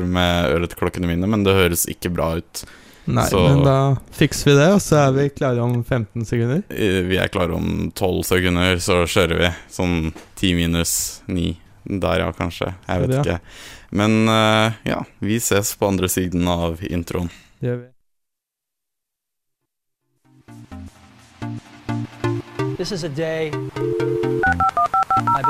med ørretklokkene mine, men det høres ikke bra ut. Nei, Så- men da fikser vi det, og så er vi klare om 15 sekunder. Eh, Vi er klare om tolv sekunder, så kjører vi. Sånn 10 minus 9. Der, ja, kanskje. Jeg vet ikke. Men uh, ja, vi ses på andre siden av introen. Det gjør vi. This is a day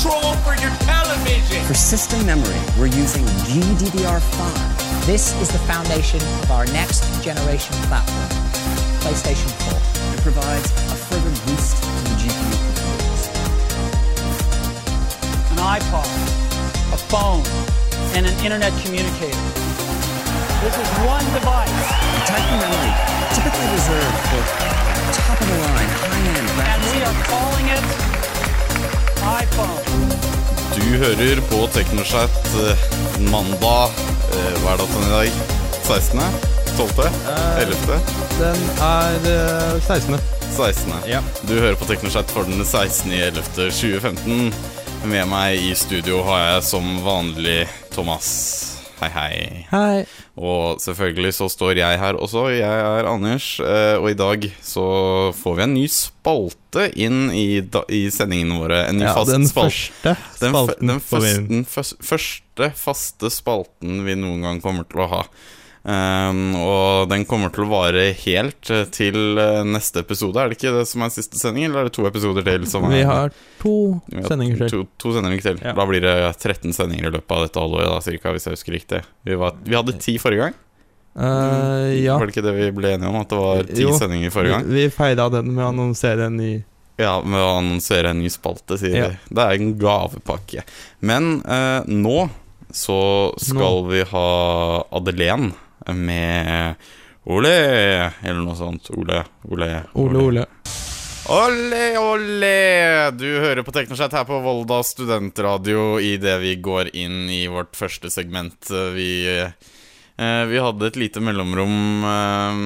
control for your television. For system memory, we're using GDDR5. This is the foundation of our next generation platform, PlayStation 4. It provides a further boost to the GPU performance. An iPod, a phone, and an internet communicator. This is one device, The type of memory typically reserved for top-of-the-line, high-end and we are calling it. Du hører på Teknoshat eh, mandag eh, Hva er datoen i dag? 16.? 12.? 11.? Den er eh, 16. 16. Ja. Du hører på Teknoshat for den 16.11.2015. Med meg i studio har jeg som vanlig Thomas. Hei, hei. Hei. Og selvfølgelig så står jeg her også. Jeg er Anders, eh, og i dag så får vi en ny spalte inn i, da, i sendingene våre. En ny Ja, fast den spalte. første Den, spalten den, får vi den første faste spalten vi noen gang kommer til å ha. Um, og den kommer til å vare helt eh, til eh, neste episode. Er det ikke det som er siste sending, eller er det to episoder til? Som er, Vi har to Vi har sendinger til. To, to sendinger til. Ja. Da blir det 13 sendinger i løpet av dette halvåret, da, cirka, hvis jeg husker riktig. Vi, var, vi hadde ti forrige gang. Uh, ja. Var det ikke det vi ble enige om? At det var ti Jo. sendinger forrige gang? Vi, vi feida den med å annonsere en ny Ja, med å annonsere en ny spalte, sier Ja. de. Det er en gavepakke. Men uh, nå så skal vi ha Adelén med Ole, eller noe sånt. Ole, Ole, Ole Ole. Ole, ole! Du hører på Teknoshat her på Volda studentradio idet vi går inn i vårt første segment. Vi, eh, vi hadde et lite mellomrom eh,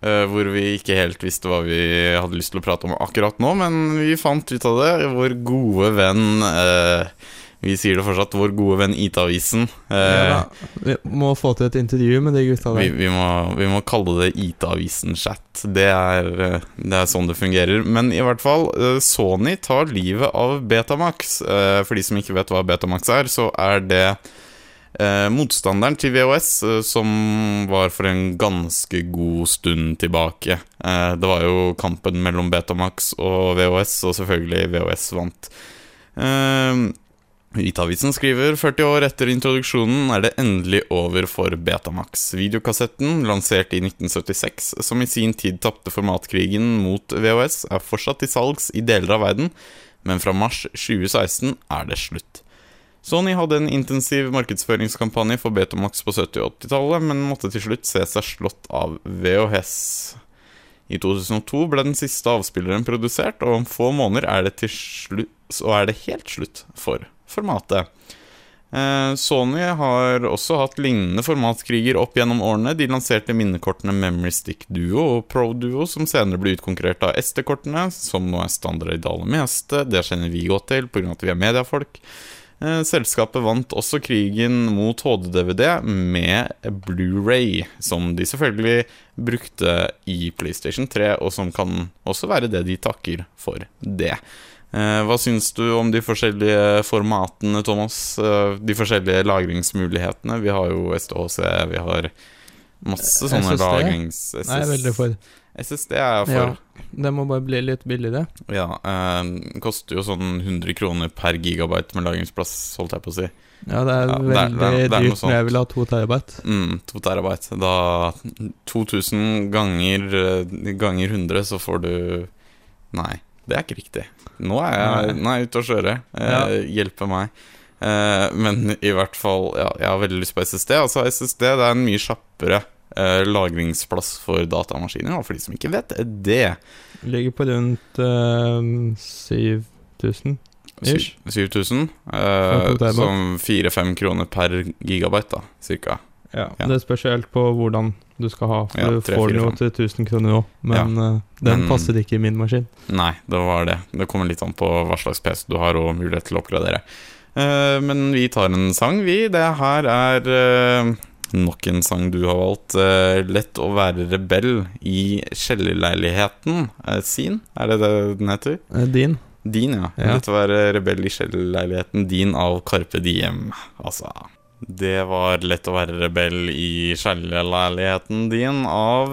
eh, hvor vi ikke helt visste hva vi hadde lyst til å prate om akkurat nå, men vi fant ut av det. Vår gode venn eh, Vi sier det fortsatt, vår gode venn IT-avisen. eh, Ja, vi må få til et intervju med de gutta vi, der. vi, må, vi må kalle det IT-avisen-chat. Det, eh, det er sånn det fungerer. Men i hvert fall, eh, Sony tar livet av Betamax. Eh, For de som ikke vet hva Betamax er, så er det eh, motstanderen til VHS, eh, som var for en ganske god stund tilbake. Eh, det var jo kampen mellom Betamax og VHS, og selvfølgelig VHS vant. Eh, IT-avisen skriver 40 år etter introduksjonen er det endelig over for Betamax. Videokassetten, lansert i 1976, som i sin tid tapte formatkrigen mot VHS, er fortsatt til salgs i deler av verden, men fra mars 2016 er det slutt. Sony hadde en intensiv markedsføringskampanje for Betamax på 70- og 80-tallet, men måtte til slutt se seg slått av VHS. I 2002 ble den siste avspilleren produsert, og om få måneder er det, slutt, er det helt slutt for formatet. Eh, Sony har også hatt lignende formatkriger opp gjennom årene. De lanserte minnekortene Memory Stick Duo og Pro Duo, som senere ble utkonkurrert av SD-kortene, som nå er standard i det aller meste. Det kjenner vi godt til pga. at vi er mediefolk. Eh, Selskapet vant også krigen mot HD-DVD med Blu-ray, som de selvfølgelig brukte i PlayStation 3, og som kan også være det de takker for det. Eh, hva syns du om de forskjellige formatene, Thomas? Eh, de forskjellige lagringsmulighetene? Vi har jo SDHC, vi har masse sånne SSD? lagrings... Nei, er veldig for. SSD er jeg Ja. for. Det må bare bli litt billigere. Ja, eh, koster jo sånn 100 kroner per gigabyte med lagringsplass, holdt jeg på å si. Ja, det er Ja, det er- veldig det er- det er dyrt, men jeg vil ha to terabyte. Mm, 2 terabyte. Da 2000 ganger, eh, ganger 100, så får du Nei, det er ikke riktig. Nå er jeg, nå er jeg ute å kjøre. Eh, Ja. Hjelpe meg. Eh, men i hvert fall, ja, jeg har veldig lyst på SSD. Altså SSD det er en mye kjappere eh, lagringsplass for datamaskiner. Og for de som ikke vet det, Ligger på rundt uh, 7000. 7000, Fra eh, som fire-fem kroner per gigabyte, da, cirka. Ja, Ja. Det spørs helt på hvordan du skal ha, for Ja, du får den jo til 1000 kroner òg, men eh, den Men- passer ikke i min maskin. Nei, det var det. Det kommer litt an på hva slags PC du har, og mulighet til å oppgradere. Uh, men vi tar en sang, vi. Det her er uh, nok en sang du har valgt. 'Lett å være rebell i kjellerleiligheten' sin. Er det det den heter? Din? Din, ja. Ja. Lett å være rebell i kjellerleiligheten din av Carpe Diem. Altså Det var lett å være rebell i kjellerleiligheten din av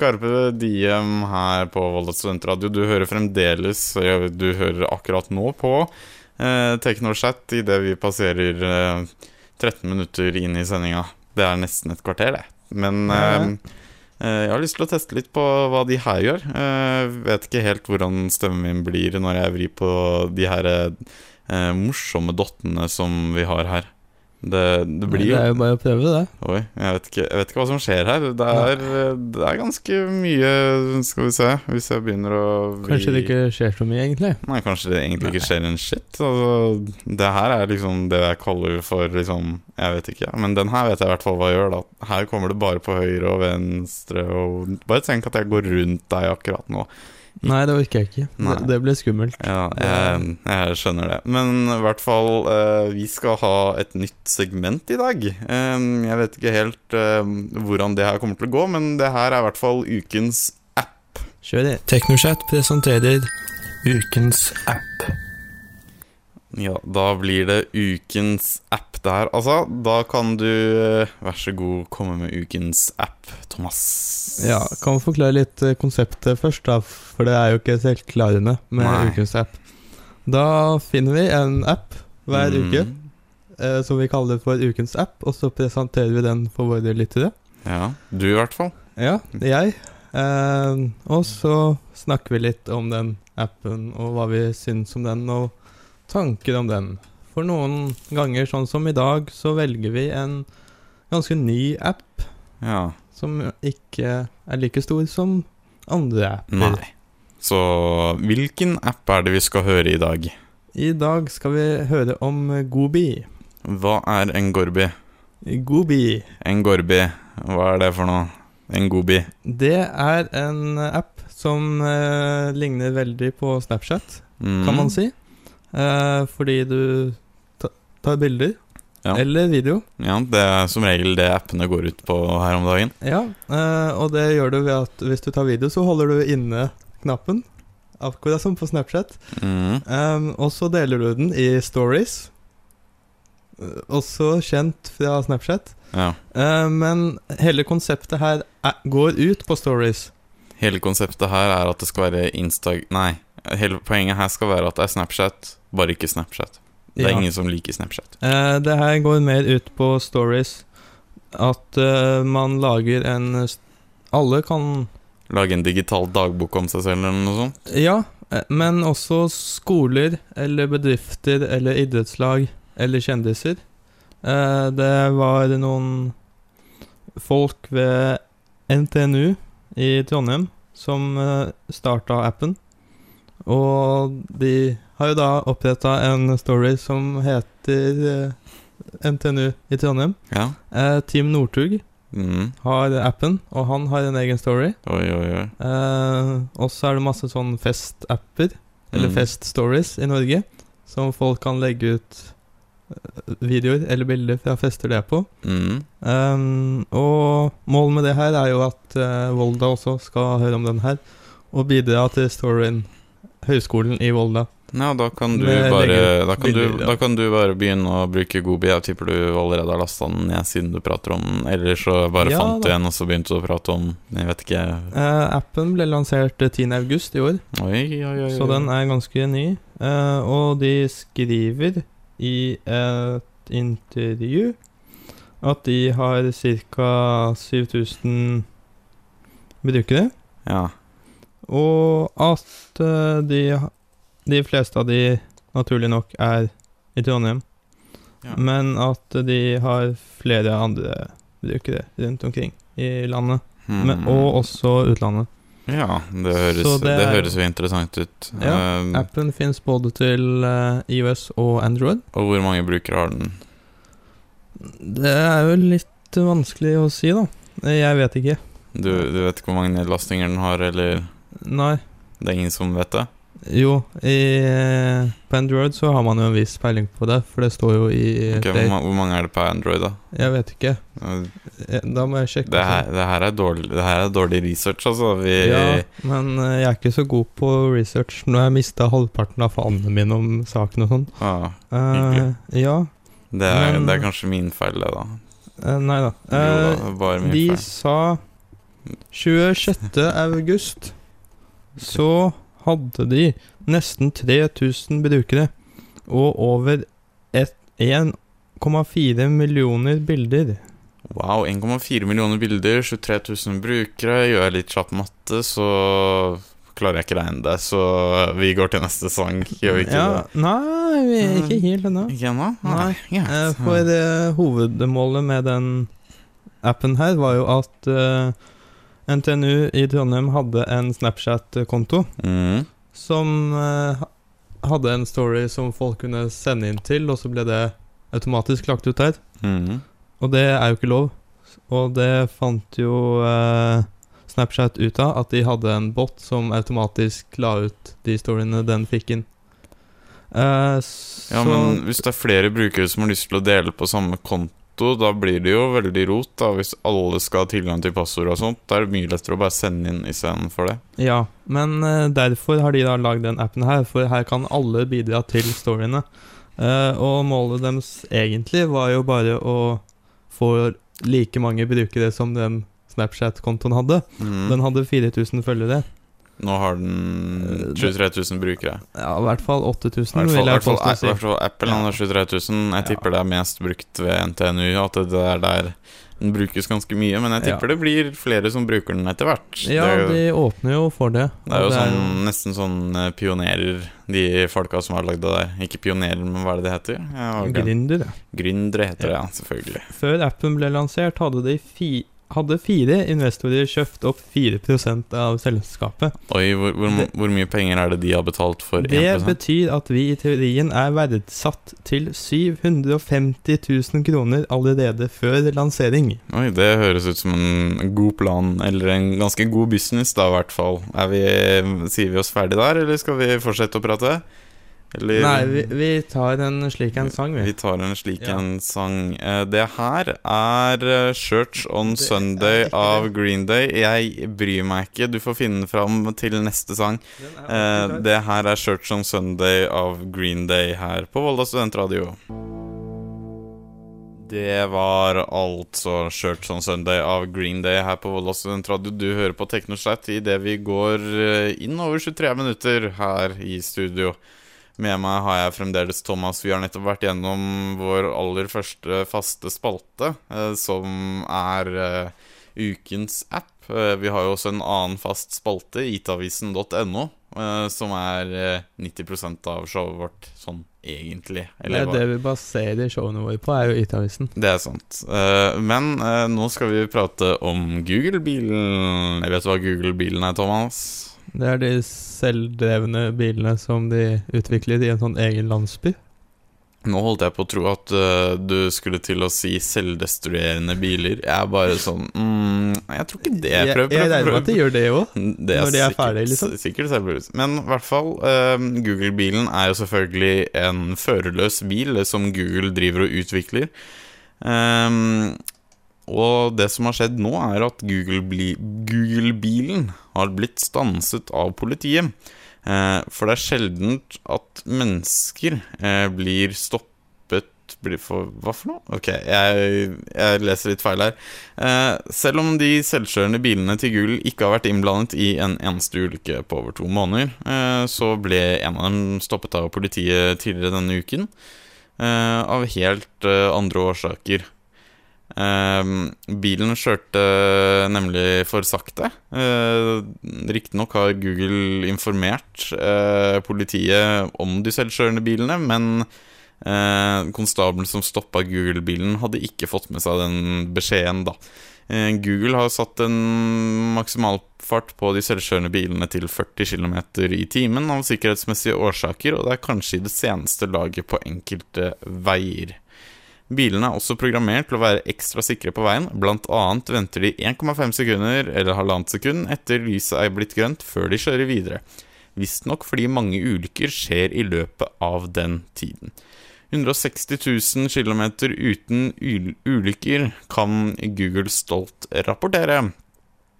Karpe Diem her på Volda studentradio. Du hører fremdeles eh, Du hører akkurat nå på eh, Teknochat idet vi passerer eh, 13 minutter inn i sendinga. Det er nesten et kvarter, det. Men eh, Eh, Jeg har lyst til å teste litt på hva de her gjør. Eh, vet ikke helt hvordan stemmen min blir når jeg vrir på de her eh, morsomme dottene som vi har her. Det, det blir Det er jo bare å prøve, det. Oi, jeg vet, ikke, jeg vet ikke hva som skjer her. Det er, det er ganske mye Skal vi se, hvis jeg begynner å bli... Kanskje det ikke skjer så mye, egentlig. Nei, kanskje det egentlig ikke skjer en shit. Altså, det her er liksom det jeg kaller for liksom Jeg vet ikke, men den her vet jeg i hvert fall hva gjør. da Her kommer det bare på høyre og venstre og Bare tenk at jeg går rundt deg akkurat nå. Nei, det orker jeg ikke. Nei. Det, ble skummelt. Ja, jeg, jeg skjønner det. Men i hvert fall, eh, vi skal ha et nytt segment i dag. Jeg vet ikke helt eh, hvordan det her kommer til å gå, men det her er i hvert fall ukens app. Kjør det. TeknoChat presenterer ukens app. Ja, da blir det ukens app der, altså. Da kan du, eh, vær så god, komme med ukens app, Thomas. Ja, Kan vi forklare litt eh, konseptet først, da? For det er jo ikke helt klarende med Nei. ukens app. Da finner vi en app hver Mm. uke eh, som vi kaller for ukens app, og så presenterer vi den for våre lyttere. Ja, du i hvert fall. Ja, jeg. Eh, og så snakker vi litt om den appen, og hva vi syns om den, og tanker om den. For noen ganger, sånn som i dag, så velger vi en ganske ny app Ja, som ikke er like stor som andre apper. nei. Så hvilken app er det vi skal høre i dag? I dag skal vi høre om Gobi. Hva er en gorbi? Gobi, En gorbi, hva er det for noe? En gobi? det er en app som eh, ligner veldig på Snapchat, Mm. kan man si. Eh, fordi du ta bilder, Ja. eller video. Ja, det er som regel det appene går ut på her om dagen. Ja, eh, og det gjør du ved at hvis du tar video, så holder du inne knappen. Akkurat som på Snapchat. Mm. Um, og så deler du den i stories. Eh, Også kjent fra Snapchat. Ja. Eh, men hele konseptet her er, går ut på stories. Hele konseptet her er at det skal være Insta... Nei, hele poenget her skal være at det er Snapchat, bare ikke Snapchat. Det er Ja. ingen som liker Snapchat. Eh, det her går mer ut på stories. At eh, man lager en Alle kan Lage en digital dagbok om seg selv eller noe sånt. Ja, eh, men også skoler eller bedrifter eller idrettslag eller kjendiser. Eh, det var noen folk ved NTNU i Trondheim som uh, starta appen. Og de har jo da oppretta en story som heter eh, NTNU i Trondheim. Ja. Eh, Team Northug Mm. har appen, og han har en egen story. Oi, oi, oi. Eh, og så er det masse sånn festapper, eller Mm. feststories i Norge, som folk kan legge ut eh, videoer eller bilder fra fester det er på. Mm. Um, og målet med det her er jo at uh, Volda også skal høre om den her, og bidra til storyen Høgskolen i Volda. Ja, da kan du Med bare da kan du, da kan du bare begynne å bruke Gobi. Jeg tipper du allerede har lasta den ned siden du prater om den. Eller så bare Ja, fant du da. en, og så begynte du å prate om Jeg vet ikke. Eh, appen ble lansert eh, 10. august i år, Oi, oi, oi. så den er ganske ny. Eh, og de skriver i et intervju at de har ca. 7000 brukere. Ja. Og at eh, de, de fleste av de naturlig nok er i Trondheim. Ja. Men at de har flere andre brukere rundt omkring. i landet. Hmm. Men, og også utlandet. Ja, det høres, det, det høres jo interessant ut. Ja, uh, Appen fins både til eh, IOS og Android. og hvor mange brukere har den? Det er jo litt vanskelig å si, da. Jeg vet ikke. Du, du vet ikke hvor mange nedlastinger den har, eller Nei. det er ingen som vet det? Jo, i, eh, på Android så har man jo en viss peiling på det, for det står jo i Ok, hvor, hvor mange er det på Android, da? Jeg vet ikke. Eh, Da må jeg sjekke. Det her, det her, er, dårlig, det her er dårlig research, altså. Vi, Ja, men eh, jeg er ikke så god på research når jeg mista halvparten av fanene mine om saken og sånn. ah, uh, ja. det, er, Men- det er kanskje min feil, det, da. Uh, nei da. Jo da, de feil. sa 26. august så hadde de nesten 3000 brukere og over 1,4 millioner bilder. Wow, 1,4 millioner bilder, 23 000 brukere. Gjør jeg litt kjapp matte, så klarer jeg ikke regne det. Så vi går til neste sang, gjør vi ikke Ja, nei, vi er ikke helt ennå. Ikke ennå? Nei, greit. Eh, For eh, hovedmålet med den appen her var jo at eh, NTNU i Trondheim hadde en Snapchat-konto mm. som eh, hadde en story som folk kunne sende inn til, og så ble det automatisk lagt ut der. Mm. Og det er jo ikke lov. Og det fant jo eh, Snapchat ut av, at de hadde en bot som automatisk la ut de storyene den fikk inn. Eh, Ja, men hvis det er flere brukere som har lyst til å dele på samme konto, da blir det jo veldig rot, da, hvis alle skal ha tilgang til passord og sånt. Da er det mye lettere å bare sende inn istedenfor det. Ja, men uh, derfor har de da lagd den appen her, for her kan alle bidra til storyene. Uh, og målet deres egentlig var jo bare å få like mange brukere som den Snapchat-kontoen hadde. Mm. Den hadde 4000 følgere. Nå har den 23 000 brukere. Ja, i hvert fall 8000, I hvert fall, vil jeg påstå. i hvert fall Apple har 23 000. Jeg Ja. tipper det er mest brukt ved NTNU. At det er der den brukes ganske mye. Men jeg Ja. tipper det blir flere som bruker den etter hvert. Ja, er jo- de åpner jo for det. det er jo og sånn, nesten sånn eh, pionerer, de folka som har lagd det der. Ikke pionerer, men hva er det det heter? Jeg har glemt. Gründer, ja. Gründere heter det, Ja. ja. Selvfølgelig. Før appen ble lansert, hadde, de fi hadde fire investorer kjøpt opp 4 av selskapet. Oi, hvor, hvor, Det- hvor mye penger er det de har betalt for 1 Det betyr at vi i teorien er verdsatt til 750 000 kroner allerede før lansering. Oi, det høres ut som en god plan, eller en ganske god business, da, i hvert fall. Er vi, sier vi oss ferdig der, eller skal vi fortsette å prate? Eller Nei, vi, vi tar en slik en sang, Vi vi. tar en slik Ja. en sang. Eh, Det her er eh, Church on Det Sunday av det. Green Day. Jeg bryr meg ikke. Du får finne den fram til neste sang. Eh, Det her er Church on Sunday av Green Day her på Volda studentradio. Det var altså Church on Sunday av Green Day her på Volda studentradio. Du hører på Teknostat idet vi går inn over 23 minutter her i studio. Med meg har jeg fremdeles Thomas. Vi har nettopp vært gjennom vår aller første faste spalte, eh, som er eh, ukens app. Eh, vi har jo også en annen fast spalte, itavisen.no, som er eh, 90% av showet vårt sånn egentlig. Det Eller er det vi baserer showene våre på, er jo IT-avisen. Det er sant. Men nå skal vi prate om Google-bilen. Jeg vet hva Google-bilen er, Thomas. Det er de selvdrevne bilene som de utvikler i en sånn egen landsby. Nå holdt jeg på å tro at uh, du skulle til å si selvdestruerende biler. Jeg er bare sånn mm, Jeg tror ikke det. Jeg, Prøv, jeg regner med at de gjør det òg. Når de er ferdige, liksom. Sikkert selvbevisst. Men i hvert fall, uh, Google-bilen er jo selvfølgelig en førerløs bil som Google driver og utvikler. Ehm, og det som har skjedd nå, er at Google-bilen Google-bilen har blitt stanset av politiet. Eh, for det er sjeldent at mennesker eh, blir stoppet blir for, Hva for noe? Ok, jeg, jeg leser litt feil her. Eh, selv om de selvkjørende bilene til Google ikke har vært innblandet i en eneste ulykke på over to måneder, eh, så ble en av dem stoppet av politiet tidligere denne uken. eh, av helt eh, andre årsaker. Eh, bilen kjørte nemlig for sakte. Uh, Riktignok har Google informert eh, politiet om de selvkjørende bilene, men eh, konstabelen som stoppa Google-bilen, hadde ikke fått med seg den beskjeden, da. Eh, Google har satt en maksimalfart på de selvkjørende bilene til 40 km i timen av sikkerhetsmessige årsaker, og det er kanskje i det seneste laget på enkelte veier. Bilene er også programmert til å være ekstra sikre på veien, blant annet venter de 1,5 sekunder eller halvannet sekund etter lyset er blitt grønt før de kjører videre. Visstnok fordi mange ulykker skjer i løpet av den tiden. 160 000 km uten ulykker kan Google stolt rapportere.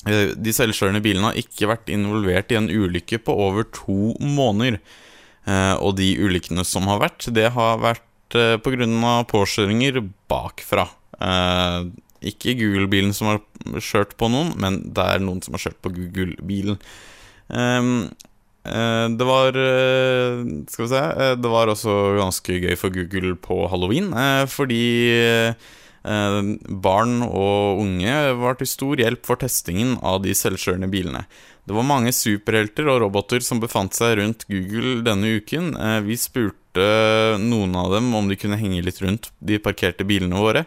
Eh, De selvkjørende bilene har ikke vært involvert i en ulykke på over to måneder. Eh, Og de ulykkene som har vært, det har vært eh, på grunn av påkjøringer bakfra. Eh, Ikke Google-bilen som har kjørt på noen, men det er noen som har kjørt på Google-bilen. Ehm, eh, det var eh, Skal vi se Det var også ganske gøy for Google på halloween, fordi barn og unge var til stor hjelp for testingen av de selvkjørende bilene. Det var mange superhelter og roboter som befant seg rundt Google denne uken. Eh, Vi spurte noen av dem om de kunne henge litt rundt de parkerte bilene våre.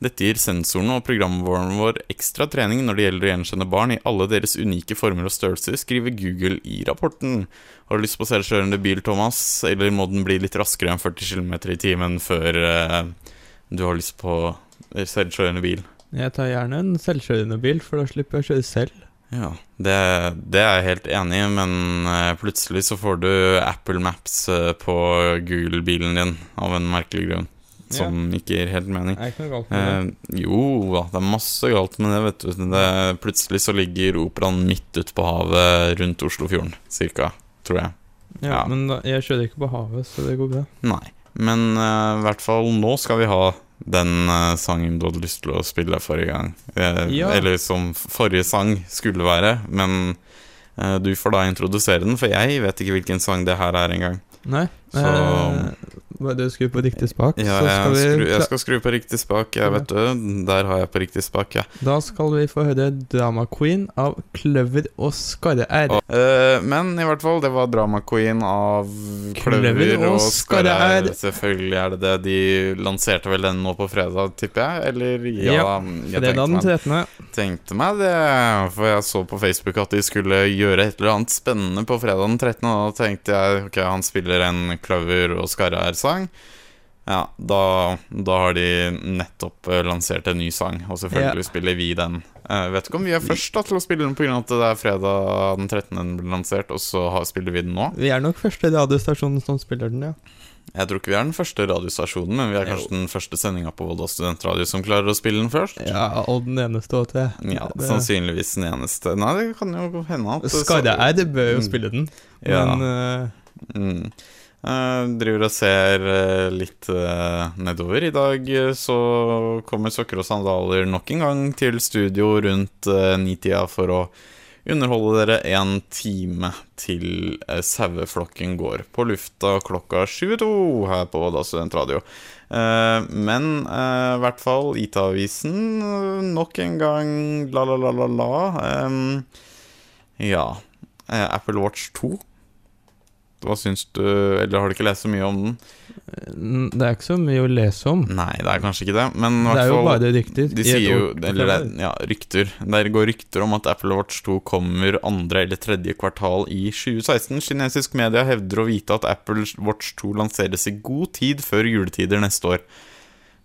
Dette gir sensorene og programvaren vår ekstra trening når det gjelder å gjenkjenne barn i alle deres unike former og størrelser, skriver Google i rapporten. Har du lyst på selvkjørende bil, Thomas, eller må den bli litt raskere enn 40 km i timen før eh, du har lyst på selvkjørende bil? Jeg tar gjerne en selvkjørende bil, for da slipper jeg å kjøre selv. Ja, det, det er jeg helt enig i, men eh, plutselig så får du Apple Maps eh, på Google-bilen din av en merkelig grunn. Som ikke gir helt mening. Det er ikke noe galt med det. Eh, jo da, det er masse galt med det, vet du. Det, plutselig så ligger operaen midt ute på havet rundt Oslofjorden, cirka, tror jeg. Ja, ja. Men da, jeg kjører ikke på havet, så det går bra. Nei. Men eh, i hvert fall nå skal vi ha den uh, sangen du hadde lyst til å spille forrige gang. Eh, Ja. Eller som forrige sang skulle være. Men eh, du får da introdusere den, for jeg vet ikke hvilken sang det her er engang. Nei. Så- Eh, bare skru på riktig spak, Ja, så skal jeg, vi skru, jeg skal skru på riktig spak, jeg vet du. Der har jeg på riktig spak, ja. Da skal vi få høre Drama Queen av Kløver og Skarre-R. Og, eh, men i hvert fall, det var Drama Queen av Kløver Kløver og og Skarre. Skarre-R. Selvfølgelig er det det. De lanserte vel den nå på fredag, tipper jeg? Eller ja, Ja, jeg Fredag den tenkte meg, 13. tenkte meg det. For jeg så på Facebook at de skulle gjøre et eller annet spennende på fredag den 13. Og da tenkte jeg ok, han spiller en Kløver og Skarre-R-sang. Ja, da, da har de nettopp eh, lansert en ny sang, og selvfølgelig spiller vi den. Jeg vet ikke om vi er først da til å spille den pga. at det er fredag den 13. den ble lansert, og så har, spiller vi den nå. Vi er nok første radiostasjonen som spiller den, ja. Jeg tror ikke vi er den første radiostasjonen, men vi er kanskje den første sendinga på Volda studentradio som klarer å spille den først. Ja, Og den eneste òg, til. Ja, Det- sannsynligvis den eneste. Nei, det kan jo hende at Skarre-R bør jo Mm. spille den, mm. men eh, Mm. Jeg driver og ser eh, litt eh, nedover. I dag eh, så kommer Sokker og sandaler nok en gang til studio rundt nitida for å underholde dere en time til saueflokken går på lufta klokka 22 her på Odda studentradio. Eh, men eh, i hvert fall IT-avisen eh, nok en gang la-la-la-la-la. Ja. Eh, Apple Watch 2 hva syns du Eller har du ikke lest så mye om den? det er ikke så mye å lese om. Nei, det er kanskje ikke det, men i Det er jo fall bare rykter. De sier jo. Eller det ja, rykter. Der går rykter om at Apple Watch 2 kommer andre eller tredje kvartal i 2016. Kinesisk media hevder å vite at Apple Watch 2 lanseres i god tid før juletider neste år.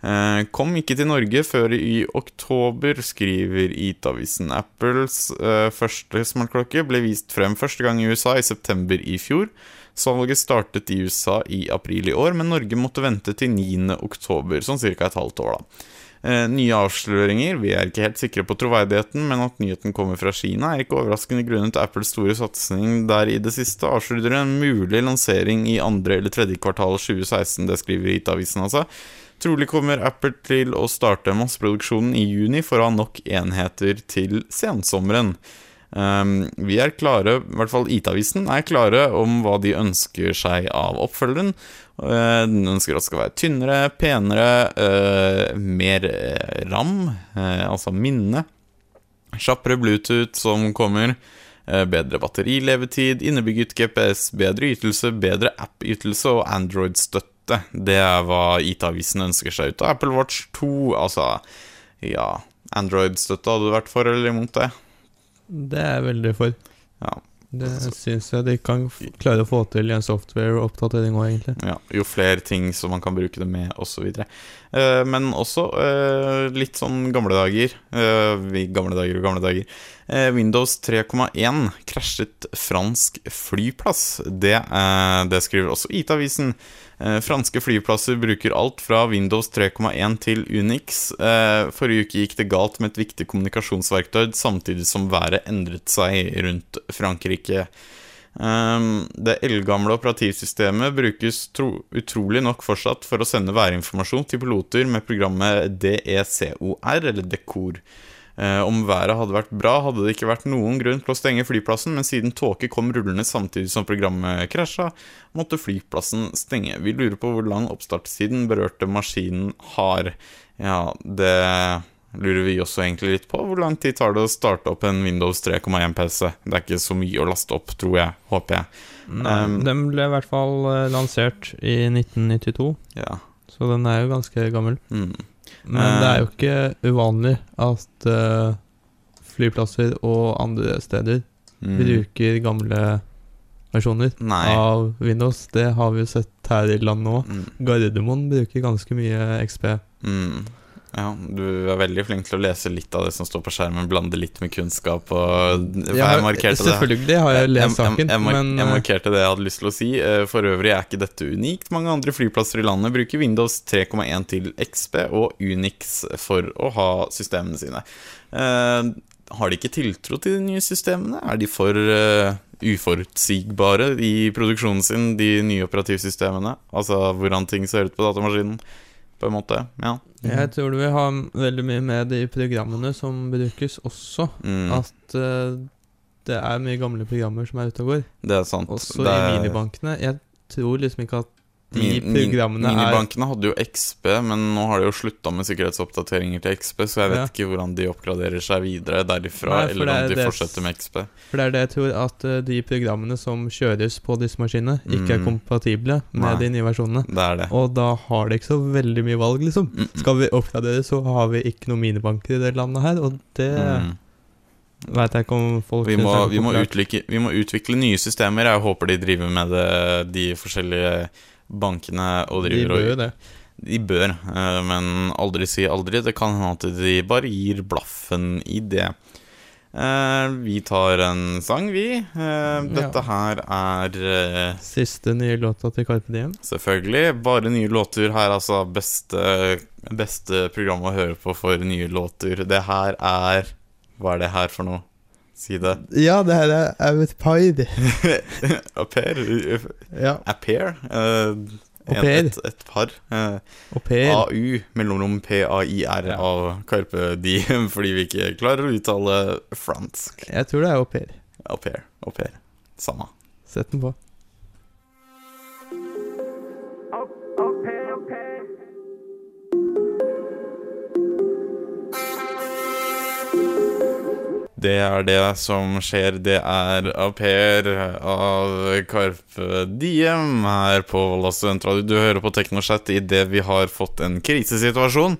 Eh, kom ikke til Norge før i oktober, skriver IT-avisen. Apples eh, første smartklokke ble vist frem første gang i USA i september i fjor. Salget startet i USA i april i år, men Norge måtte vente til 9. oktober, sånn ca. et halvt år. da. Eh, nye avsløringer. Vi er ikke helt sikre på troverdigheten, men at nyheten kommer fra Kina, er ikke overraskende grunnet Apples store satsing der i det siste. Avslører en mulig lansering i andre eller tredje kvartal 2016, det skriver IT-avisen altså. Trolig kommer Apple til å starte masseproduksjonen i juni for å ha nok enheter til sensommeren. Um, vi er klare, i hvert fall IT-avisen er klare om hva de ønsker seg av oppfølgeren. Uh, Den ønsker at det skal være tynnere, penere, uh, mer eh, ram, eh, altså minne. Kjappere Bluetooth som kommer. eh, Bedre batterilevetid, innebygget GPS, bedre ytelse, bedre app-ytelse og Android-støtte. Det er hva IT-avisen ønsker seg ut av Apple Watch 2. Altså, ja Android-støtte, hadde du vært for eller imot det? Det er jeg veldig for. Ja. Det syns jeg de kan klare å få til i en software-oppdatering òg, egentlig. Ja, jo flere ting som man kan bruke det med, osv. Uh, men også eh, litt sånn gamle dager. Eh, gamle dager og gamle dager. Eh, Windows 3,1 krasjet fransk flyplass. Det, eh, det skriver også IT-avisen. Eh, franske flyplasser bruker alt fra Windows 3,1 til Unix. Eh, forrige uke gikk det galt med et viktig kommunikasjonsverktøy, samtidig som været endret seg rundt Frankrike. Um, det eldgamle operativsystemet brukes tro, utrolig nok fortsatt for å sende værinformasjon til piloter med programmet DECOR, eller DECOR. Uh, om været hadde vært bra, hadde det ikke vært noen grunn til å stenge flyplassen, men siden tåke kom rullende samtidig som programmet krasja, måtte flyplassen stenge. Vi lurer på hvor lang oppstartstiden berørte maskinen har. Ja, det lurer vi også egentlig litt på. Hvor lang tid tar det å starte opp en Windows 3,1-PC? Det er ikke så mye å laste opp, tror jeg. Håper jeg. Nei, Um, den ble i hvert fall eh, lansert i 1992, Ja. så den er jo ganske gammel. Mm. Men det er jo Eh. ikke uvanlig at eh, flyplasser og andre steder Mm. bruker gamle versjoner Nei. av Windows. Det har vi jo sett her i landet òg. Mm. Gardermoen bruker ganske mye XP. Mm. Ja, du er veldig flink til å lese litt av det som står på skjermen, blande litt med kunnskap og Jeg, markerte det. selvfølgelig har jeg lest saken, jeg, jeg, men jeg eh, markerte det jeg hadde lyst til å si. Eh, For øvrig er ikke dette unikt. Mange andre flyplasser i landet bruker Windows 3,1 til XP og Unix for å ha systemene sine. Eh, har de ikke tiltro til de nye systemene? Er de for uh, uforutsigbare i produksjonen sin, de nye operativsystemene? Altså hvordan ting ser ut på datamaskinen, på en måte? Ja. jeg tror du vil ha veldig mye med de programmene som brukes også. Mm, At uh, det er mye gamle programmer som er ute og går. det er sant. Også Det i minibankene. Jeg tror liksom ikke at de Min- min- programmene er Minibankene hadde jo XP, men nå har de jo slutta med sikkerhetsoppdateringer til XP, så jeg vet Ja. ikke hvordan de oppgraderer seg videre derifra, Nei, eller om de det- fortsetter med XP. For det er det jeg tror, at eh, de programmene som kjøres på disse maskinene, ikke er Mm. kompatible med Nei. de nye versjonene. Det er det. Og da har de ikke så veldig mye valg, liksom. Mm, mm. Skal vi oppgradere, så har vi ikke noen minibanker i det landet her, og det Mm. veit jeg ikke om folk Vi, må, vi, må utvikle, vi må utvikle nye systemer. Jeg håper de driver med det, de forskjellige bankene og De driver bør jo og det. De bør, eh, men aldri si aldri. Det kan hende at de bare gir blaffen i det. Eh, vi tar en sang, vi. Eh, dette her er Siste nye låta til Carpe Diem. Selvfølgelig. Bare nye låter her, altså. Beste, beste program å høre på for nye låter. Det her er Hva er det her for noe? Si det. Ja, det her er Autpaid. Au pair? Ja. Au pair? Au en- pair. Et, et par. Eh, Au pair. AU, mellomrom PAIR Ja. av Carpe Diem, fordi vi ikke klarer å uttale fransk. Jeg tror det er au pair. Au pair. Au pair. Samme. Sett den på. Det er det som skjer. Det er Au pair av Carpe Diem her på Volda Studentradio. Du hører på Teknoschat idet vi har fått en krisesituasjon.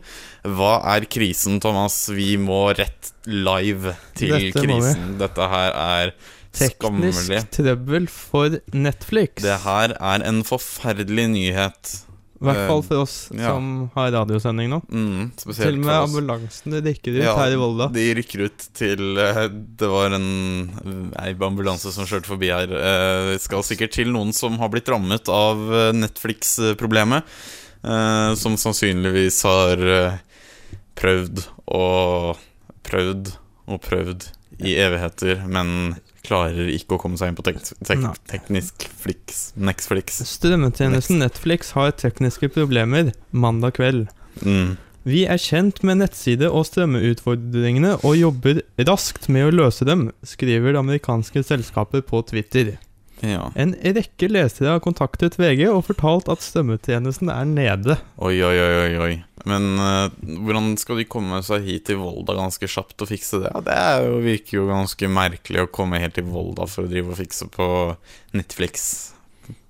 Hva er krisen, Thomas? Vi må rett live til Dette krisen. Dette her er skammelig. Teknisk trøbbel for Netflix. Det her er en forferdelig nyhet. I hvert fall eh, for oss ja. som har radiosending nå. Mm, Til og med ambulansen rykker ut Ja, her i Volda. De rykker ut til eh, Det var en ambulanse som kjørte forbi her. Eh, skal sikkert til noen som har blitt rammet av eh, Netflix-problemet. eh, som sannsynligvis har eh, prøvd og prøvd og prøvd i evigheter, men klarer ikke å komme seg inn på tek tek teknisk flix, Nexflix. Strømmetjenesten Netflix har tekniske problemer mandag kveld. Mm. Vi er kjent med nettside- og strømmeutfordringene og jobber raskt med å løse dem, skriver det amerikanske selskapet på Twitter. Ja. En rekke lesere har kontaktet VG og fortalt at stemmetjenesten er nede. Oi, oi, oi, oi. Men uh, hvordan skal de komme seg hit til Volda ganske kjapt og fikse det? Ja, det jo, virker jo ganske merkelig å komme helt til Volda for å drive og fikse på Netflix.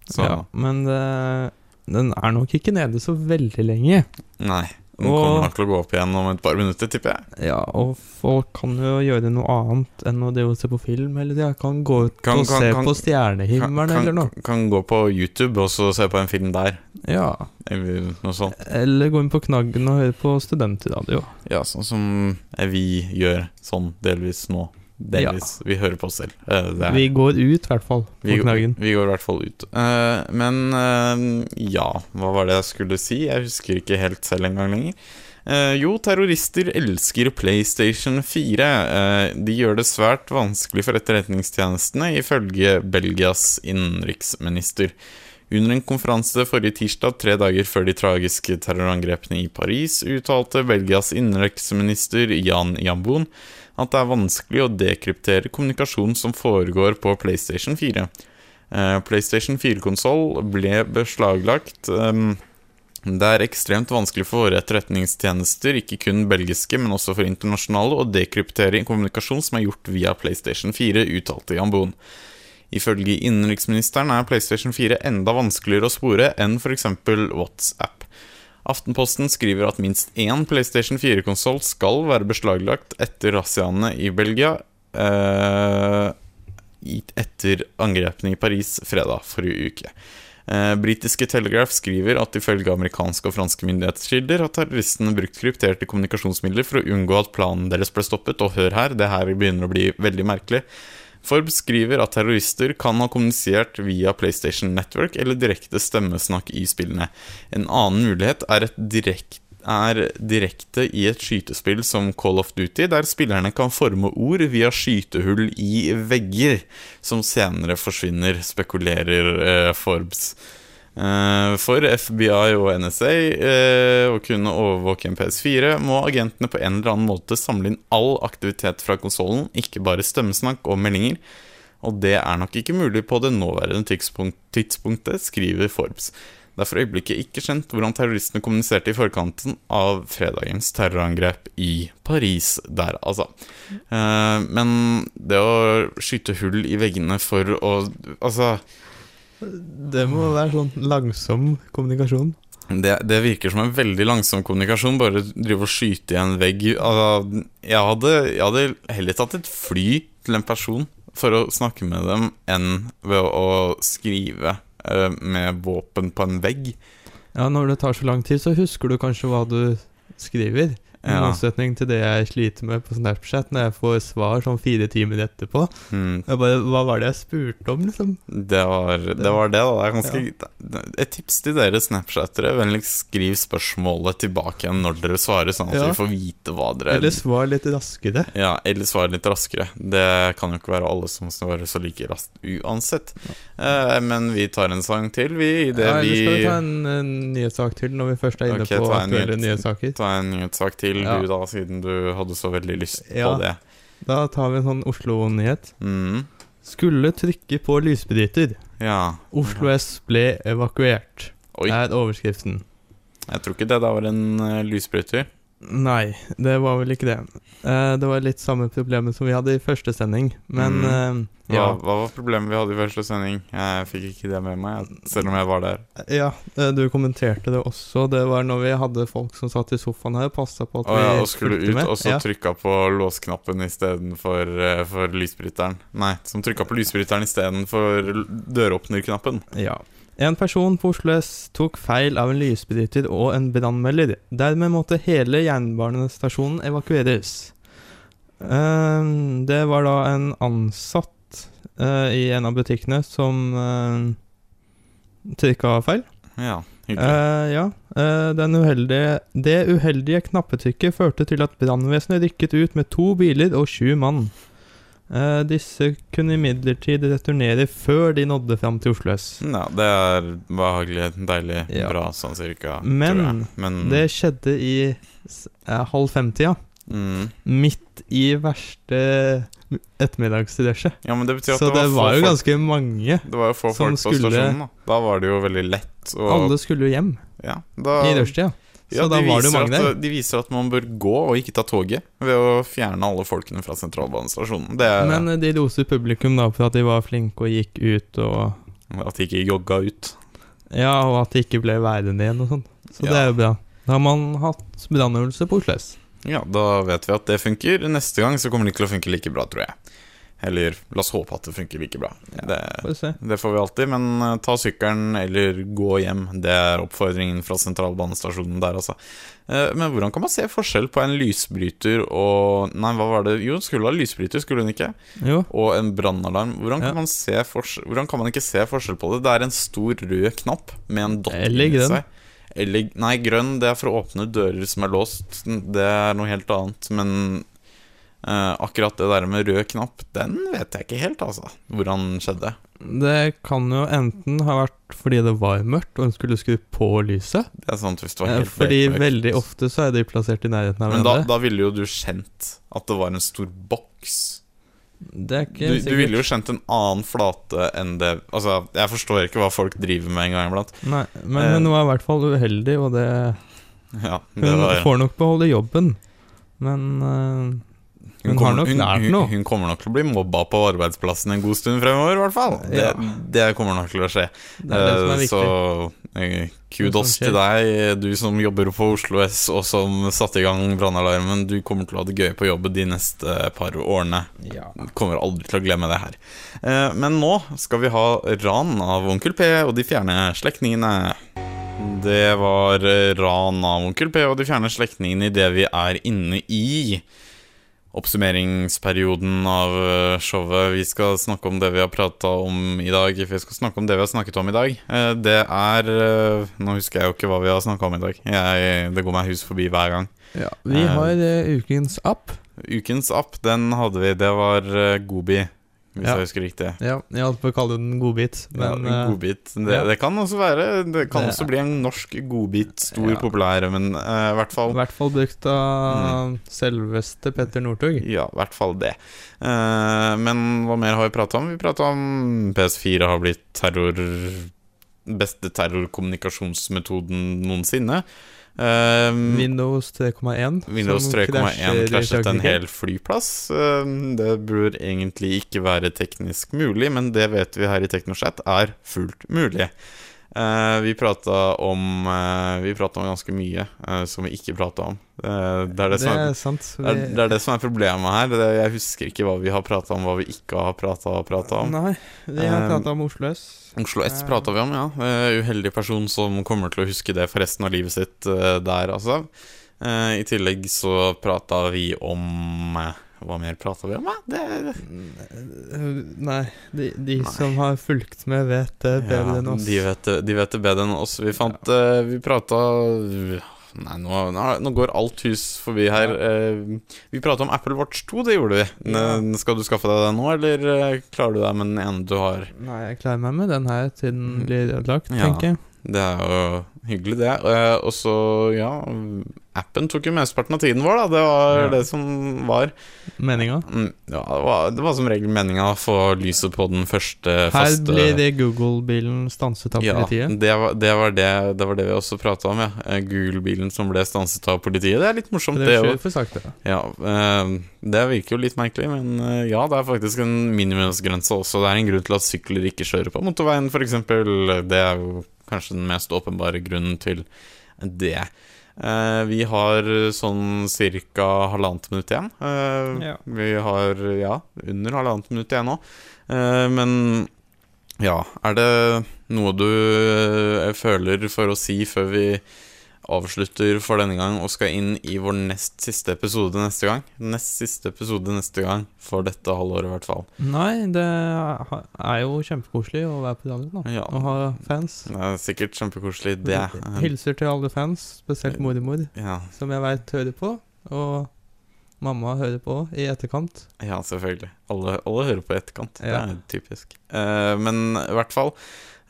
Så Ja, men uh, den er nok ikke nede så veldig lenge. nei. Den kommer nok til å gå opp igjen om et par minutter, tipper jeg. Ja, og folk kan jo gjøre noe annet enn å og se på film hele tida. Kan gå ut Kan- og kan- se kan- på stjernehimmelen eller noe. kan, kan gå på YouTube og så se på en film der, Ja. eller noe sånt. Eller gå inn på Knaggen og høre på studentradio. Ja, sånn som vi gjør sånn delvis nå. Delvis. Vi hører på oss selv. Eh, det er- Vi går ut, i hvert fall, Vi, vi går i hvert fall ut. Uh, men uh, ja, hva var det jeg skulle si? Jeg husker ikke helt selv engang lenger. Uh, jo, terrorister elsker PlayStation 4. Eh, de gjør det svært vanskelig for etterretningstjenestene, ifølge Belgias innenriksminister. Under en konferanse forrige tirsdag, tre dager før de tragiske terrorangrepene i Paris, uttalte Belgias innenriksminister Jan Jambon at det er vanskelig å dekryptere kommunikasjon som foregår på PlayStation 4. Eh, PlayStation 4-konsoll ble beslaglagt. ehm, det er ekstremt vanskelig for våre etterretningstjenester, ikke kun belgiske, men også for internasjonale, å dekryptere kommunikasjon som er gjort via PlayStation 4, uttalte Jan Boen. Ifølge innenriksministeren er PlayStation 4 enda vanskeligere å spore enn f.eks. WhatsApp. Aftenposten skriver at minst én PlayStation 4-konsoll skal være beslaglagt etter razziaene i Belgia eh, etter angrepene i Paris fredag forrige uke. Eh, Britiske Telegraph skriver at ifølge amerikanske og franske myndighetskilder har terroristene brukt krypterte kommunikasjonsmidler for å unngå at planen deres ble stoppet, og hør her, det her begynner å bli veldig merkelig. Forbes skriver at terrorister kan ha kommunisert via PlayStation Network eller direkte stemmesnakk i spillene. En annen mulighet er, direkt, er direkte i et skytespill som Call of Duty, der spillerne kan forme ord via skytehull i vegger, som senere forsvinner, spekulerer eh, Forbes. Eh, For FBI og NSA eh, å kunne overvåke en PS4, må agentene på en eller annen måte samle inn all aktivitet fra konsollen, ikke bare stemmesnakk og meldinger. Og det er nok ikke mulig på det nåværende tidspunkt, tidspunktet, skriver Forbes. Det er for øyeblikket ikke kjent hvordan terroristene kommuniserte i forkanten av fredagens terrorangrep i Paris der, altså. Eh, men det å skyte hull i veggene for å Altså Det må være sånn langsom kommunikasjon. Det, det virker som en veldig langsom kommunikasjon. Bare drive og skyte i en vegg. Altså, jeg, hadde, jeg hadde heller tatt et fly til en person for å snakke med dem, enn ved å skrive eh, med våpen på en vegg. Ja, når det tar så lang tid, så husker du kanskje hva du skriver. I Ja. motsetning til det jeg sliter med på Snapchat, når jeg får svar sånn fire timer etterpå. Mm, bare, Hva var det jeg spurte om, liksom? det, var, det var det, da. Det er ganske, Et tips til dere Snapchattere. Vennligst skriv spørsmålet tilbake igjen når dere svarer, sånn at Ja. vi får vite hva dere Eller svar litt raskere. Ja, eller svar litt raskere. Det kan jo ikke være alle som svarer så like raskt uansett. Eh, men vi tar en sang til, vi. I det Ja, eller vi skal vi ta en, en nyhetssak til når vi først er inne okay, på aktuelle nyhet. nyhetssaker? ta en nyhetssak til, Ja. du da, siden du hadde så veldig lyst Ja. på det. Da tar vi en sånn Oslo-nyhet. Mm, Skulle trykke på lysbryter. ja. Oslo S ble evakuert. Oi, Er overskriften. jeg tror ikke det da var en uh, lysbryter. Nei, det var vel ikke det. Uh, det var litt samme problemet som vi hadde i første sending, men Mm. uh, ja. hva var problemet vi hadde i første sending? Jeg fikk ikke det med meg, selv om jeg var der. Ja, eh, du kommenterte det også. Det var når vi hadde folk som satt i sofaen her passa på at Og, ja, vi skulle ut, med. og så ja. trykka på låsknappen istedenfor uh, for lysbryteren. Nei, som trykka på lysbryteren istedenfor døråpnerknappen. Ja. En person på Oslo S tok feil av en lysbryter og en brannmelder. Dermed måtte hele jernbanestasjonen evakueres. Ehm, det var da en ansatt eh, i en av butikkene som uh, trykka feil. Ja, hyggelig. Eh, ja. eh, den uheldige, det uheldige knappetrykket førte til at brannvesenet rykket ut med to biler og sju mann. Eh, disse kunne imidlertid returnere før de nådde fram til Oslo S. Ja, det er behagelig, deilig, Ja. bra sånn cirka. Men. Men Det skjedde i eh, halv fem-tida. mm, Midt i verste ettermiddagsrushet. Ja, men det betyr at Så det var, det var jo folk, ganske mange. Det var jo få folk på skulle- stasjonen, da. Da var det jo veldig lett å Alle skulle jo hjem ja, da, i rushtida. Ja, de var viser at. De viser at man bør gå og ikke ta toget ved å fjerne alle folkene fra sentralbanestasjonen. Det er Men eh, de roser publikum da for at de var flinke og gikk ut og at de ikke jogga ut. Ja, og at de ikke ble værende igjen og sånn. Så det er jo bra. Da har man hatt brannøvelse på Oslo S. Ja, da vet vi at det funker. Neste gang så kommer det ikke til å funke like bra, tror jeg. Eller la oss håpe at det funker like bra. det, Får vi det får vi alltid, men eh, ta sykkelen eller gå hjem. Det er oppfordringen fra sentralbanestasjonen der, altså. Eh, Men hvordan kan man se forskjell på en lysbryter og Nei, hva var det? Jo, skulle ha lysbryter, skulle hun ikke? Jo. Og en brannalarm. Hvordan kan, Ja. hvordan kan man ikke se forskjell på det? Det er en stor rød knapp med en dott inni seg. Eller, nei, grønn det er for å åpne dører som er låst. Det er noe helt annet. Men eh, akkurat det der med rød knapp, den vet jeg ikke helt, altså. Hvordan skjedde. Det kan jo enten ha vært fordi det var mørkt og hun skulle skru på lyset. Det er sant hvis det var Eh, helt Fordi mørkt. veldig ofte så er de plassert i nærheten av Men da, da ville jo du kjent at det var en stor boks. Det er ikke Du, du ville jo kjent en annen flate enn det Altså, jeg forstår ikke hva folk driver med en gang iblant. Nei, men Eh. hun var i hvert fall uheldig, og det Ja, det Hun var får nok beholde jobben, men eh, hun, hun, lært hun. Hun kommer nok til å bli mobba på arbeidsplassen en god stund fremover, i hvert fall. Det, Ja. det kommer nok til å skje. Det det Eh. Så eh, kudos til deg, du som jobber på Oslo S, og som satte i gang brannalarmen. Du kommer til å ha det gøy på jobb de neste par årene. Kommer aldri til å glemme det her. Eh, Men nå skal vi ha ran av Onkel P og de fjerne slektningene. Det var ran av Onkel P og de fjerne slektningene idet vi er inne i oppsummeringsperioden av eh, showet. Vi skal snakke om det vi har prata om i dag. Vi skal snakke om det vi har snakket om i dag. Eh, Det er eh, Nå husker jeg jo ikke hva vi har snakka om i dag. Jeg, det går meg hus forbi hver gang. Ja, vi har uh, ukens app. Ukens app, den hadde vi. Det var Gobi, hvis Ja. jeg husker riktig. Ja, jeg holdt på å kalle den godbit, men ja, en godbit. Det, ja. det kan også være Det kan Det- også bli en norsk godbit. Stor, Ja. populær, men eh, i hvert fall i hvert fall brukt av Mm. selveste Petter Northug. Ja, i hvert fall det. Uh, men hva mer har vi prata om? Vi prata om PS4 har blitt terror beste terrorkommunikasjonsmetoden noensinne. Eh, Windows 3,1. Windows 3,1 krasjet en hel flyplass. Eh, Det burde egentlig ikke være teknisk mulig, men det vet vi her i TeknoChat er fullt mulig. Uh, vi prata om uh, Vi om ganske mye uh, som vi ikke prata om. Det, er det, Det som er, sant. er, det er det som er problemet her. Jeg husker ikke hva vi har prata om, hva vi ikke har prata om. Nei, vi har Eh, prata om Oslo S. Oslo S Eh, prata vi om, ja. Eh, uheldig person som kommer til å huske det for resten av livet sitt eh, der, altså. I tillegg så prata vi om Hva mer prata vi om? da? Det, Eh, Nei, de, de som har fulgt med, vet det bedre ja, enn oss. de, vet, de vet det bedre enn oss. Vi fant Vi prata Nei, nå, nå, går alt hus forbi her. Eh, vi prata om Apple Watch 2, det gjorde vi. Skal du skaffe deg den nå, eller eh, klarer du deg med den ene du har? Nei, jeg klarer meg med den her til den blir lagt, Ja. tenker jeg. Det er jo hyggelig, det. Eh, og så, ja Appen tok jo mesteparten av tiden vår, da. Det var Ja. det som var. Meninga. Mm, Ja, det var, det var som regel meninga å få lyset på den første Her faste blir det Google-bilen stanset av ja, politiet. det var det, var det, det var det vi også prata om, ja. Eh, Google-bilen som ble stanset av politiet. Det er litt morsomt, Det òg. Ja, eh, det virker jo litt merkelig, men eh, ja, det er faktisk en minimumsgrense også. Det er en grunn til at sykler ikke kjører på motorveien, f.eks. Det er jo kanskje den mest åpenbare grunnen til det. Eh, vi har sånn ca. halvannet minutt igjen. Eh, Ja. Vi har ja, under halvannet minutt igjen nå. Eh, men ja, er det noe du føler for å si før vi avslutter for denne gang og skal inn i vår nest siste episode neste gang? Nest siste episode neste gang for dette halvåret, i hvert fall. Nei, det er jo kjempekoselig å være på radioen da. Ja. og ha fans. Det er sikkert kjempekoselig, det. Hilser til alle fans, spesielt mormor, Ja, som jeg veit hører på. Og mamma hører på i etterkant. ja selvfølgelig. Alle, alle hører på i etterkant. Ja. Det er typisk. Uh, men i hvert fall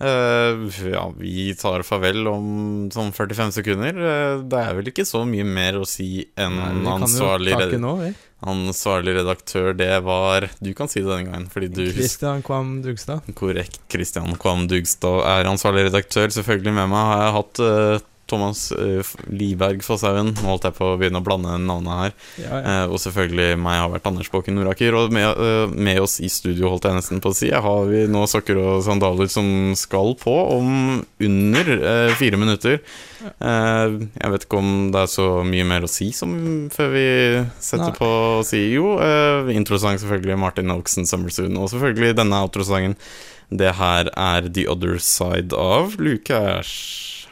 eh, Ja, vi tar farvel om sånn 45 sekunder. Uh, det er vel ikke så mye mer å si enn Nei, ansvarlig, red nå, ansvarlig redaktør. Det var Du kan si det denne gangen, fordi du husker Christian Kvam Dugstad. Korrekt. Christian Kvam Dugstad er ansvarlig redaktør. Selvfølgelig med meg har jeg hatt eh, Thomas uh, Liberg Fosshaugen. Nå holdt jeg på å begynne å blande navnene her. Ja, ja. Uh, og selvfølgelig meg har vært Anders Båken Noraker. Og med, uh, med oss i studio, holdt jeg nesten på å si, har vi nå sokker og sandaler som skal på om under fire minutter. Jeg vet ikke om det er så mye mer å si som før vi setter Nei. på å si jo. Introsang selvfølgelig Martin Oaksen Summersoon, og selvfølgelig denne outrosangen. Det her er The Other Side of Lucas.